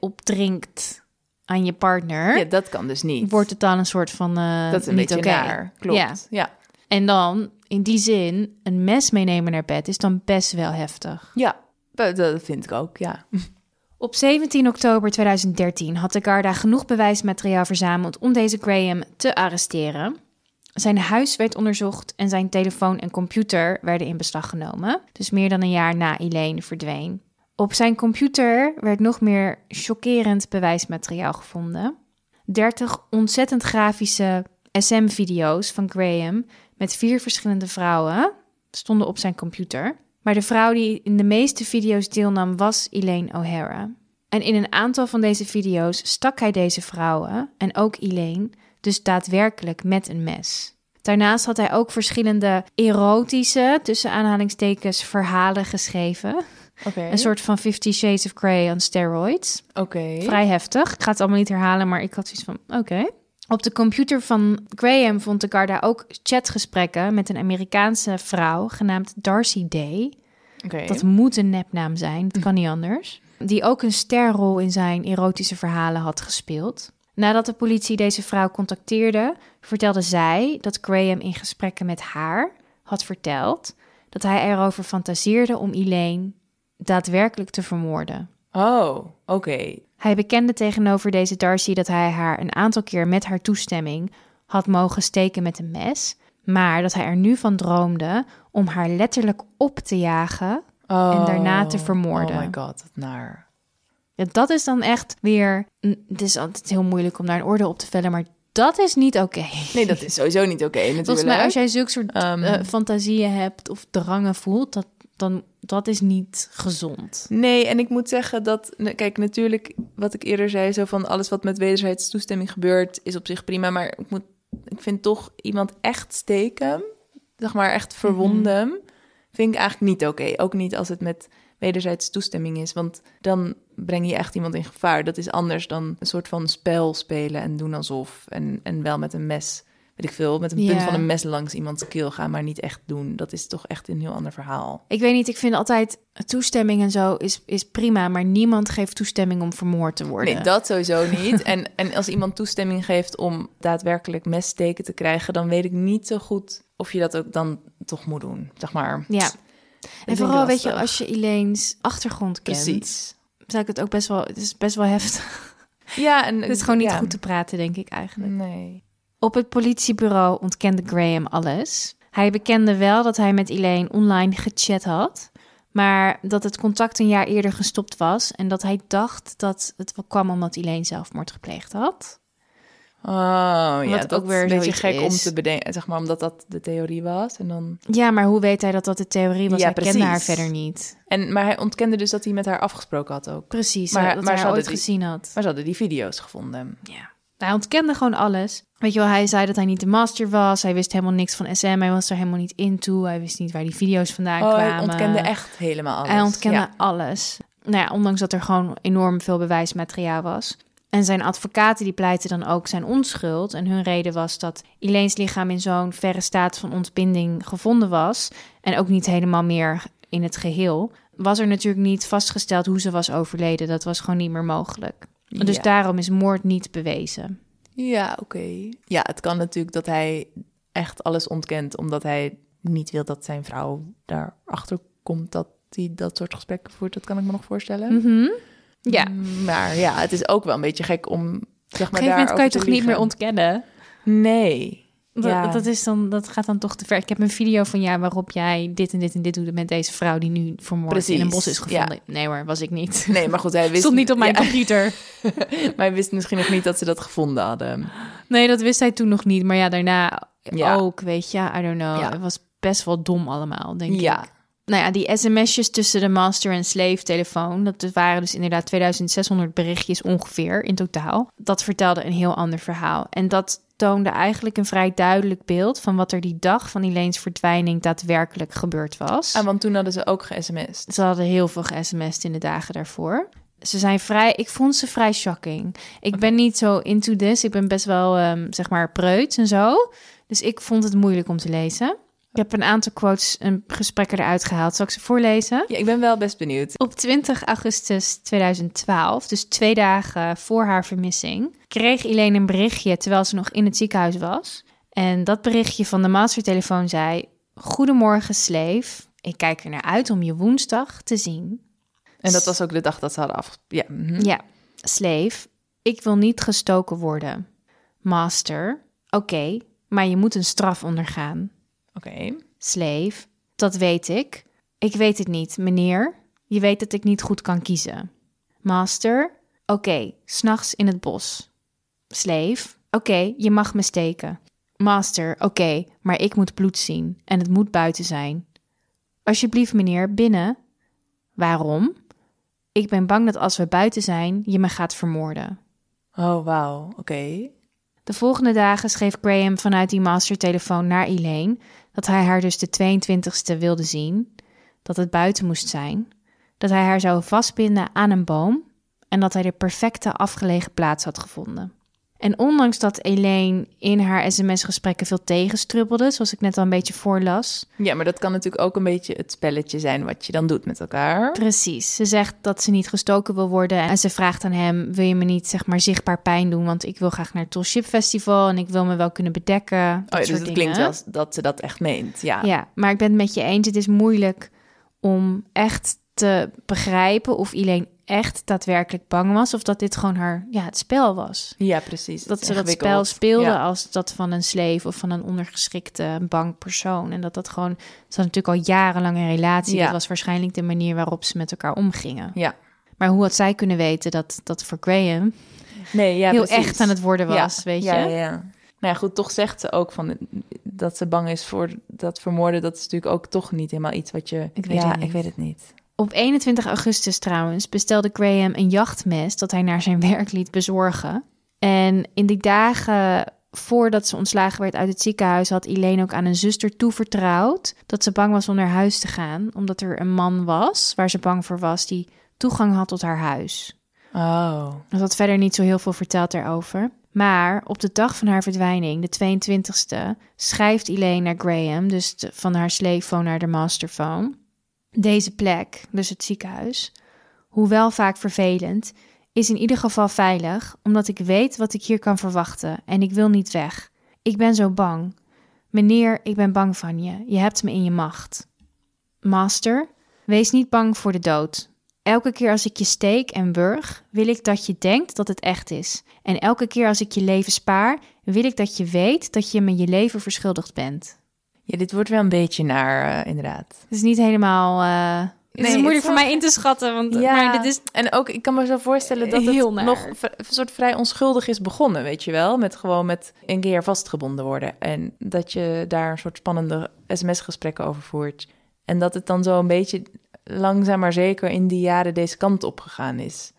opdringt aan je partner, Ja, dat kan dus niet. wordt het dan een soort van eh dat is een niet beetje naar. Klopt. Ja. Ja. En dan, in die zin, een mes meenemen naar bed is dan best wel heftig. Ja, dat, dat vind ik ook, ja. Op 17 oktober 2013 had de Garda genoeg bewijsmateriaal verzameld om deze Graham te arresteren. Zijn huis werd onderzocht en zijn telefoon en computer werden in beslag genomen. Dus meer dan een jaar na Elaine verdween. Op zijn computer werd nog meer chockerend bewijsmateriaal gevonden. 30 ontzettend grafische SM-video's van Graham met vier verschillende vrouwen stonden op zijn computer. Maar de vrouw die in de meeste video's deelnam was Elaine O'Hara. En in een aantal van deze video's stak hij deze vrouwen, en ook Elaine, dus daadwerkelijk met een mes. Daarnaast had hij ook verschillende erotische, tussen aanhalingstekens, verhalen geschreven. Een soort van Fifty Shades of Grey on steroids. Oké. Vrij heftig. Ik ga het allemaal niet herhalen, maar ik had zoiets van, oké. Op de computer van Graham vond de Garda ook chatgesprekken met een Amerikaanse vrouw genaamd Darcy Day. Dat moet een nepnaam zijn, dat kan niet anders. Die ook een sterrol in zijn erotische verhalen had gespeeld. Nadat de politie deze vrouw contacteerde, vertelde zij dat Graham in gesprekken met haar had verteld dat hij erover fantaseerde om Elaine daadwerkelijk te vermoorden. Oh, oké. Hij bekende tegenover deze Darcy dat hij haar een aantal keer met haar toestemming had mogen steken met een mes, maar dat hij er nu van droomde om haar letterlijk op te jagen en daarna te vermoorden. Oh my god, wat naar. Ja, dat is dan echt weer. Het is altijd heel moeilijk om daar een oordeel op te vellen, maar dat is niet oké. Nee, dat is sowieso niet oké <laughs> natuurlijk. Volgens mij, als jij zulke soort Ehm. eh, fantasieën hebt of drangen voelt, dat, dan dat is niet gezond. Nee, en ik moet zeggen dat, kijk, natuurlijk, wat ik eerder zei, zo van alles wat met wederzijds toestemming gebeurt, is op zich prima. Maar ik, moet, ik vind toch iemand echt steken, zeg maar echt verwonden, vind ik eigenlijk niet oké. Ook niet als het met wederzijds toestemming is, want dan breng je echt iemand in gevaar. Dat is anders dan een soort van spel spelen en doen alsof. En, en wel met een mes, weet ik veel, met een punt Ja. van een mes langs iemands keel gaan, maar niet echt doen. Dat is toch echt een heel ander verhaal. Ik weet niet, ik vind altijd toestemming en zo is, is prima, maar niemand geeft toestemming om vermoord te worden. Nee, dat sowieso niet. En, <laughs> en als iemand toestemming geeft om daadwerkelijk messteken te krijgen, dan weet ik niet zo goed of je dat ook dan toch moet doen. Zeg maar. Ja. Dat En vooral, weet je, als je Elaine's achtergrond kent, Precies. zou ik het ook best wel, het is best wel heftig. Ja, en Het is gewoon niet ja. goed te praten, denk ik eigenlijk. Nee. Op het politiebureau ontkende Graham alles. Hij bekende wel dat hij met Elaine online gechat had, maar dat het contact een jaar eerder gestopt was en dat hij dacht dat het wel kwam omdat Elaine zelfmoord gepleegd had. Oh ja, dat ook weer een beetje gek om te bedenken, zeg maar, omdat dat de theorie was. En, dan... Ja, maar hoe weet hij dat dat de theorie was? Ja, hij kende precies. haar verder niet. en maar hij ontkende dus dat hij met haar afgesproken had ook. Precies, Maar- dat maar hij haar ooit die- gezien had. Maar ze hadden die video's gevonden. Ja. Hij ontkende gewoon alles. Weet je wel, hij zei dat hij niet de master was. Hij wist helemaal niks van SM. Hij was er helemaal niet into. Hij wist niet waar die video's vandaan Oh, kwamen. hij ontkende echt helemaal alles. Hij ontkende Ja. alles. Nou ja, ondanks dat er gewoon enorm veel bewijsmateriaal was. En zijn advocaten die pleiten dan ook zijn onschuld. En hun reden was dat Elaine's lichaam in zo'n verre staat van ontbinding gevonden was. En ook niet helemaal meer in het geheel. Was er natuurlijk niet vastgesteld hoe ze was overleden. Dat was gewoon niet meer mogelijk. Dus Ja. daarom is moord niet bewezen. Ja, oké. Ja, het kan natuurlijk dat hij echt alles ontkent, omdat hij niet wil dat zijn vrouw daarachter komt dat hij dat soort gesprekken voert. Dat kan ik me nog voorstellen. Mhm. Ja. Op Mm, Maar ja, het is ook wel een beetje gek om zeg een maar gegeven moment kan je toch niet meer ontkennen? Nee. Dat, Ja. dat, is dan, dat gaat dan toch te ver. Ik heb een video van jou waarop jij dit en dit en dit doet met deze vrouw die nu vermoord in een Precies, bos is ja. gevonden. Nee hoor, was ik niet. Nee, maar goed, hij <laughs> wist Stond niet op mijn ja, computer. <laughs> maar hij wist misschien nog niet dat ze dat gevonden hadden. Nee, dat wist hij toen nog niet. Maar ja, daarna ook, weet je. I don't know. Het was best wel dom allemaal, denk ik. Ja. Nou ja, die sms'jes tussen de master en slave telefoon, dat waren dus inderdaad 2600 berichtjes ongeveer in totaal. Dat vertelde een heel ander verhaal. En dat toonde eigenlijk een vrij duidelijk beeld van wat er die dag van Elaine's verdwijning daadwerkelijk gebeurd was. Ah, want toen hadden ze ook ge-sms'd. Ze hadden heel veel ge-sms'd in de dagen daarvoor. Ze zijn vrij, ik vond ze vrij shocking. Ik ben niet zo into this. Ik ben best wel, ehm, zeg maar, preuts en zo. Dus ik vond het moeilijk om te lezen. Ik heb een aantal quotes en gesprekken eruit gehaald. Zal ik ze voorlezen? Ja, ik ben wel best benieuwd. Op 20 augustus 2012, dus twee dagen voor haar vermissing, kreeg Elaine een berichtje terwijl ze nog in het ziekenhuis was. En dat berichtje van de mastertelefoon zei: Goedemorgen, slave. Ik kijk er naar uit om je woensdag te zien. En dat was ook de dag dat ze hadden af... Ja, mhm. Ja, slave. Ik wil niet gestoken worden. Master. Oké, maar je moet een straf ondergaan. Oké. Slave. Dat weet ik. Ik weet het niet, meneer. Je weet dat ik niet goed kan kiezen. Master. Oké, s s'nachts in het bos. Slave. Oké, je mag me steken. Master. Oké, maar ik moet bloed zien en het moet buiten zijn. Alsjeblieft, meneer, binnen. Waarom? Ik ben bang dat als we buiten zijn, je me gaat vermoorden. Oh, wauw. Oké. De volgende dagen schreef Graham vanuit die mastertelefoon naar Elaine dat hij haar dus de 22e wilde zien, dat het buiten moest zijn, dat hij haar zou vastbinden aan een boom en dat hij de perfecte afgelegen plaats had gevonden. En ondanks dat Elaine in haar sms-gesprekken veel tegenstrubbelde, zoals ik net al een beetje voorlas, Ja, maar dat kan natuurlijk ook een beetje het spelletje zijn wat je dan doet met elkaar. Precies. Ze zegt dat ze niet gestoken wil worden. En ze vraagt aan hem: Wil je me niet zeg maar zichtbaar pijn doen? Want ik wil graag naar het Tall Ship Festival en ik wil me wel kunnen bedekken. Dat Oh, ja, dus het dingen. klinkt wel als dat ze dat echt meent. Ja. Ja, maar ik ben het met je eens. Het is moeilijk om echt te begrijpen of Elaine echt daadwerkelijk bang was of dat dit gewoon haar ja, het spel was. Ja, precies. Dat ze dat spel speelde Ja. als dat van een slave of van een ondergeschikte bang persoon. En dat dat gewoon, ze had natuurlijk al jarenlang een relatie. Ja. Dat was waarschijnlijk de manier waarop ze met elkaar omgingen. Ja. Maar hoe had zij kunnen weten dat dat voor Graham Nee, ja, heel precies. echt aan het worden Ja, was, weet je? Ja, ja, ja. Nou ja, goed, toch zegt ze ook van dat ze bang is voor dat vermoorden. Dat is natuurlijk ook toch niet helemaal iets wat je... Ik weet ja, het niet. ik weet het niet. Op 21 augustus trouwens bestelde Graham een jachtmes dat hij naar zijn werk liet bezorgen. En in die dagen voordat ze ontslagen werd uit het ziekenhuis, had Elaine ook aan een zuster toevertrouwd dat ze bang was om naar huis te gaan, omdat er een man was waar ze bang voor was die toegang had tot haar huis. Oh. Ze had verder niet zo heel veel verteld daarover. Maar op de dag van haar verdwijning, de 22e, schrijft Elaine naar Graham, dus de- van haar slave naar de masterphone. Deze plek, dus het ziekenhuis, hoewel vaak vervelend, is in ieder geval veilig, omdat ik weet wat ik hier kan verwachten en ik wil niet weg. Ik ben zo bang. Meneer, ik ben bang van je. Je hebt me in je macht. Master, wees niet bang voor de dood. Elke keer als ik je steek en wurg, wil ik dat je denkt dat het echt is. En elke keer als ik je leven spaar, wil ik dat je weet dat je me je leven verschuldigd bent. Ja, dit wordt wel een beetje naar, eh, inderdaad. Het is niet helemaal. eh het Nee, is moeilijk het voor mij in te schatten, want Ja. maar dit is En ook, ik kan me zo voorstellen dat Heel het naar. nog een soort vrij onschuldig is begonnen, weet je wel? Met gewoon met een keer vastgebonden worden. En dat je daar een soort spannende sms-gesprekken over voert. En dat het dan zo een beetje langzaam maar zeker in die jaren deze kant op gegaan is.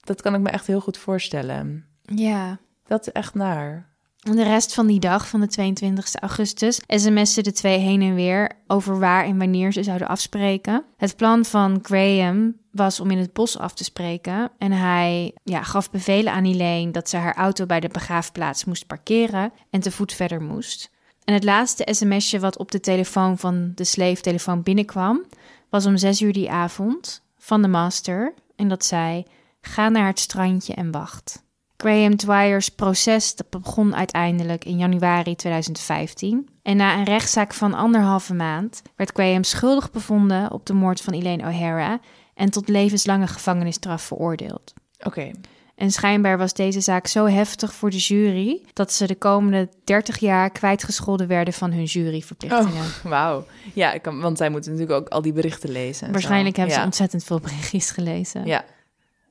Dat kan ik me echt heel goed voorstellen. ja. Dat is echt naar. De rest van die dag, van de 22 augustus, sms'en de twee heen en weer over waar en wanneer ze zouden afspreken. Het plan van Graham was om in het bos af te spreken. En hij ja, gaf bevelen aan Elaine dat ze haar auto bij de begraafplaats moest parkeren en te voet verder moest. En het laatste sms'je wat op de telefoon van de slave-telefoon binnenkwam, was om zes uur die avond van de master. En dat zei, ga naar het strandje en wacht. Graham Dwyer's proces dat begon uiteindelijk in januari 2015. En na een rechtszaak van anderhalve maand werd Graham schuldig bevonden op de moord van Elaine O'Hara en tot levenslange gevangenisstraf veroordeeld. Oké. En schijnbaar was deze zaak zo heftig voor de jury dat ze de komende 30 jaar kwijtgescholden werden van hun juryverplichtingen. Oh, wauw. Ja, ik kan, want zij moeten natuurlijk ook al die berichten lezen. en Waarschijnlijk zo. hebben ja. ze ontzettend veel berichtjes gelezen. Ja.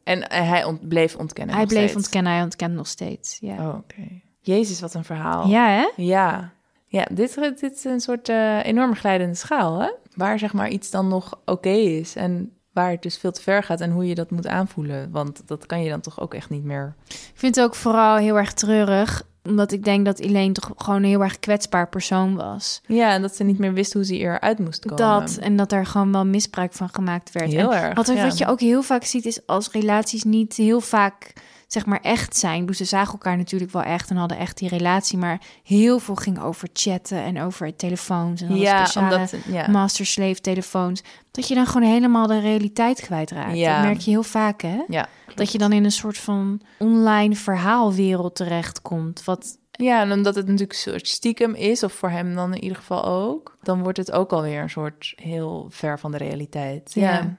En eh, hij ont- bleef ontkennen. Hij bleef steeds. ontkennen, hij ontkent nog steeds. Ja, Oh, oké. Jezus, wat een verhaal. ja hè? Ja, ja dit, dit is een soort eh enorme glijdende schaal, hè? Waar zeg maar iets dan nog oké is en waar het dus veel te ver gaat en hoe je dat moet aanvoelen. Want dat kan je dan toch ook echt niet meer. Ik vind het ook vooral heel erg treurig, omdat ik denk dat Elaine toch gewoon een heel erg kwetsbaar persoon was. Ja, en dat ze niet meer wist hoe ze eruit moest komen. Dat en dat er gewoon wel misbruik van gemaakt werd. Heel En erg, Wat, er- ja. wat je ook heel vaak ziet is als relaties niet heel vaak zeg maar echt zijn. Dus ze zagen elkaar natuurlijk wel echt en hadden echt die relatie, maar heel veel ging over chatten en over telefoons en alle Ja, speciale omdat... Ja. master-slave telefoons. Dat je dan gewoon helemaal de realiteit kwijtraakt. Ja. Dat merk je heel vaak, hè? ja, Dat je dan in een soort van online verhaalwereld terechtkomt. Wat ja, en omdat het natuurlijk een soort stiekem is, of voor hem dan in ieder geval ook, dan wordt het ook alweer een soort heel ver van de realiteit. Ja.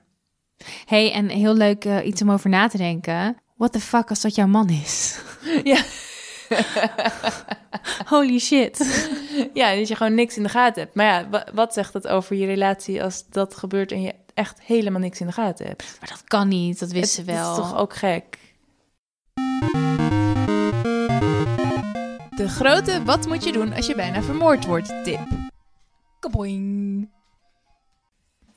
Hey, en heel leuk eh, iets om over na te denken. What the fuck als dat jouw man is? Ja. <laughs> Holy shit. Ja, dat je gewoon niks in de gaten hebt. Maar ja, wa- wat zegt dat over je relatie als dat gebeurt en je echt helemaal niks in de gaten hebt? Maar dat kan niet, dat wist ze wel. Het is toch ook gek? De grote wat moet je doen als je bijna vermoord wordt tip. Kaboing.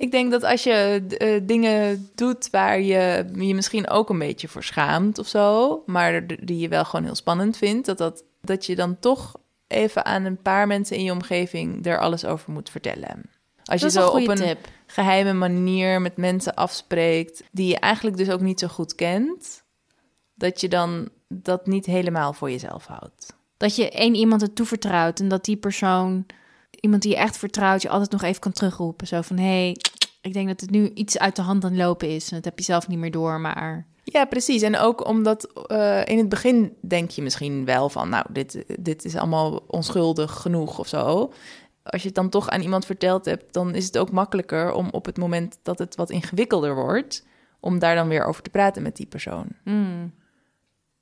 Ik denk dat als je eh, dingen doet waar je je misschien ook een beetje voor schaamt of zo, maar die je wel gewoon heel spannend vindt, dat, dat, dat je dan toch even aan een paar mensen in je omgeving er alles over moet vertellen. Als dat je zo een op een tip. geheime manier met mensen afspreekt die je eigenlijk dus ook niet zo goed kent, dat je dan dat niet helemaal voor jezelf houdt. Dat je één iemand het toevertrouwt en dat die persoon, iemand die je echt vertrouwt, je altijd nog even kan terugroepen. Zo van, hé, hey, ik denk dat het nu iets uit de hand aan het lopen is. En dat heb je zelf niet meer door, maar... Ja, precies. En ook omdat eh, in het begin denk je misschien wel van, nou, dit, dit is allemaal onschuldig genoeg of zo. als je het dan toch aan iemand verteld hebt, dan is het ook makkelijker om op het moment dat het wat ingewikkelder wordt, om daar dan weer over te praten met die persoon. Mm.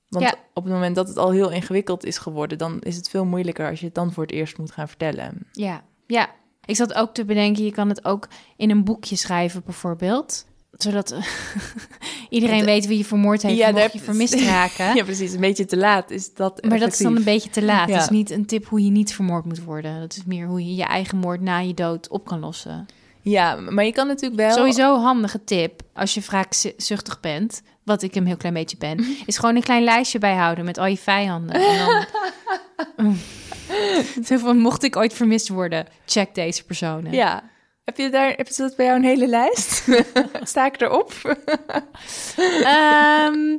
Want Ja. op het moment dat het al heel ingewikkeld is geworden, dan is het veel moeilijker als je het dan voor het eerst moet gaan vertellen. Ja, ja. Ik zat ook te bedenken, je kan het ook in een boekje schrijven bijvoorbeeld. Zodat <laughs> iedereen Het- weet wie je vermoord heeft, Ja, mocht je vermist <laughs> raken. Ja, precies. Een beetje te laat is dat. Maar dat is dan een beetje te laat. Ja. Het is niet een tip hoe je niet vermoord moet worden. Dat is meer hoe je je eigen moord na je dood op kan lossen. Ja, maar je kan natuurlijk wel. Sowieso een handige tip als je wraakzuchtig bent, wat ik een heel klein beetje ben, is gewoon een klein lijstje bijhouden met al je vijanden. En dan... <laughs> Zo van, mocht ik ooit vermist worden, check deze personen. Ja. Heb je daar, heb je dat bij jou een hele lijst? <laughs> Sta ik erop? Ehm,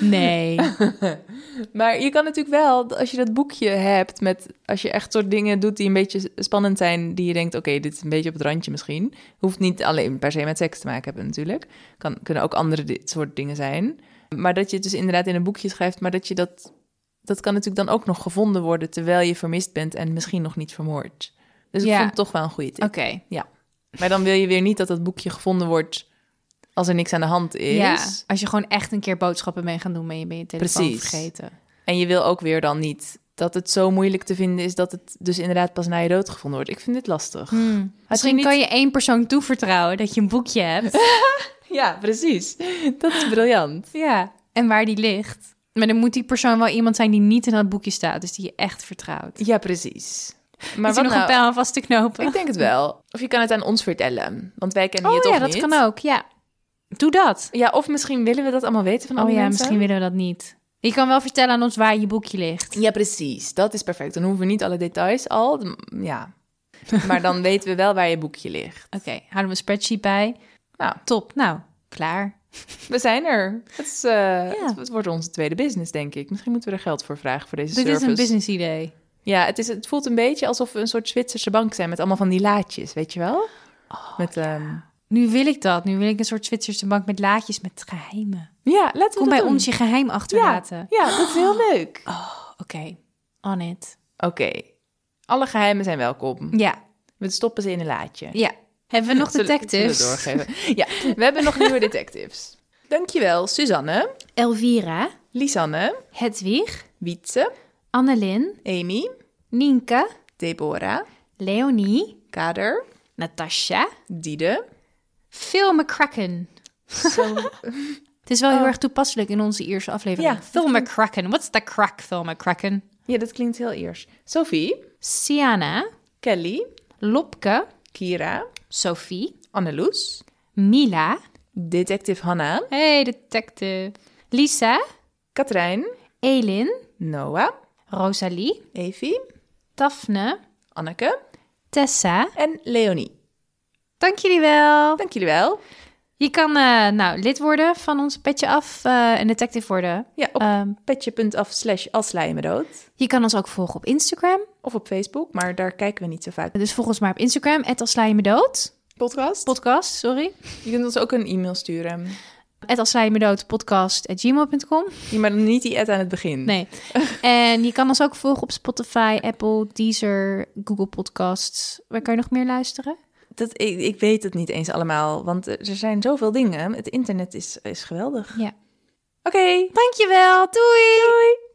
nee. <laughs> Maar je kan natuurlijk wel, als je dat boekje hebt met, als je echt soort dingen doet die een beetje spannend zijn, die je denkt, oké, dit is een beetje op het randje misschien. Hoeft niet alleen per se met seks te maken hebben natuurlijk. Kan, kunnen ook andere dit soort dingen zijn. Maar dat je het dus inderdaad in een boekje schrijft, maar dat je dat, dat kan natuurlijk dan ook nog gevonden worden terwijl je vermist bent en misschien nog niet vermoord. Dus ik Ja. vond het toch wel een goede tip. Oké. Maar dan wil je weer niet dat dat boekje gevonden wordt als er niks aan de hand is. Ja, als je gewoon echt een keer boodschappen mee gaan doen, ben je, ben je telefoon Precies. vergeten. En je wil ook weer dan niet dat het zo moeilijk te vinden is dat het dus inderdaad pas na je dood gevonden wordt. Ik vind dit lastig. Hmm. Misschien niet- kan je één persoon toevertrouwen dat je een boekje hebt. <laughs> Ja, precies. Dat is briljant. <laughs> ja. En waar die ligt. Maar dan moet die persoon wel iemand zijn die niet in dat boekje staat. Dus die je echt vertrouwt. Ja, precies. Maar Maar wat nog nou? een pijl aan vast te knopen? Ik denk het wel. Of je kan het aan ons vertellen, want wij kennen oh je toch ja, dat niet. kan ook. Ja. Doe dat. Ja, of misschien willen we dat allemaal weten van Oh andere ja, mensen. misschien willen we dat niet. Je kan wel vertellen aan ons waar je boekje ligt. Ja, precies. Dat is perfect. Dan hoeven we niet alle details al. Ja. <laughs> Maar dan weten we wel waar je boekje ligt. Oké, houden we een spreadsheet bij. Nou, Top. Nou, klaar. <laughs> we zijn er. Het, is, eh, het, het wordt onze tweede business, denk ik. Misschien moeten we er geld voor vragen voor deze Dit service. is een business idee. Ja, het, is, het voelt een beetje alsof we een soort Zwitserse bank zijn met allemaal van die laadjes, weet je wel? met, ehm, Nu wil ik dat. Nu wil ik een soort Zwitserse bank met laadjes met geheimen. ja, laten we Kom bij doen. ons je geheim achterlaten. ja, dat is heel leuk. <gasps> Oké, on it. Oké, alle geheimen zijn welkom. Ja, We stoppen ze in een laadje. ja. Hebben we nog Zullen- detectives? <laughs> zullen we doorgeven. Ja, we hebben nog nieuwe detectives. Dankjewel, Suzanne, Elvira, Lisanne, Hedwig, Wietse, Annelien, Amy, Nienke, Deborah, Leonie, Kader, Natasha, Diede. Phil McCracken. Zo, <laughs> Het is wel heel Oh. erg toepasselijk in onze eerste aflevering. Ja, Phil McCracken. What's the crack, Phil McCracken? ja, dat klinkt heel eerst. Sophie, Siana, Kelly, Lopke, Kira, Sophie, Anneloes, Mila. Detective Hanna, Hey, detective. Lisa, Katrijn, Elin, Noah, Rosalie, Evie, Daphne, Anneke Tessa. en Leonie. Dank jullie wel. Dank jullie wel. Je kan eh, nou, lid worden van ons petje af eh, en detective worden. Ja, op Ehm, petje.af slash als je me dood. je kan ons ook volgen op Instagram. Of op Facebook, maar daar kijken we niet zo vaak. Dus volg ons maar op Instagram, als me dood. Podcast? Podcast, sorry. Je kunt ons ook een e-mail sturen. als me dood, podcast at gmail.com. Ja, maar dan niet die ad aan het begin. Nee. en je kan ons ook volgen op Spotify, Apple, Deezer, Google Podcasts. Waar kan je nog meer luisteren? Dat, ik, ik weet het niet eens allemaal, want er zijn zoveel dingen. Het internet is, is geweldig. Ja. Oké, Dankjewel. Doei. doei!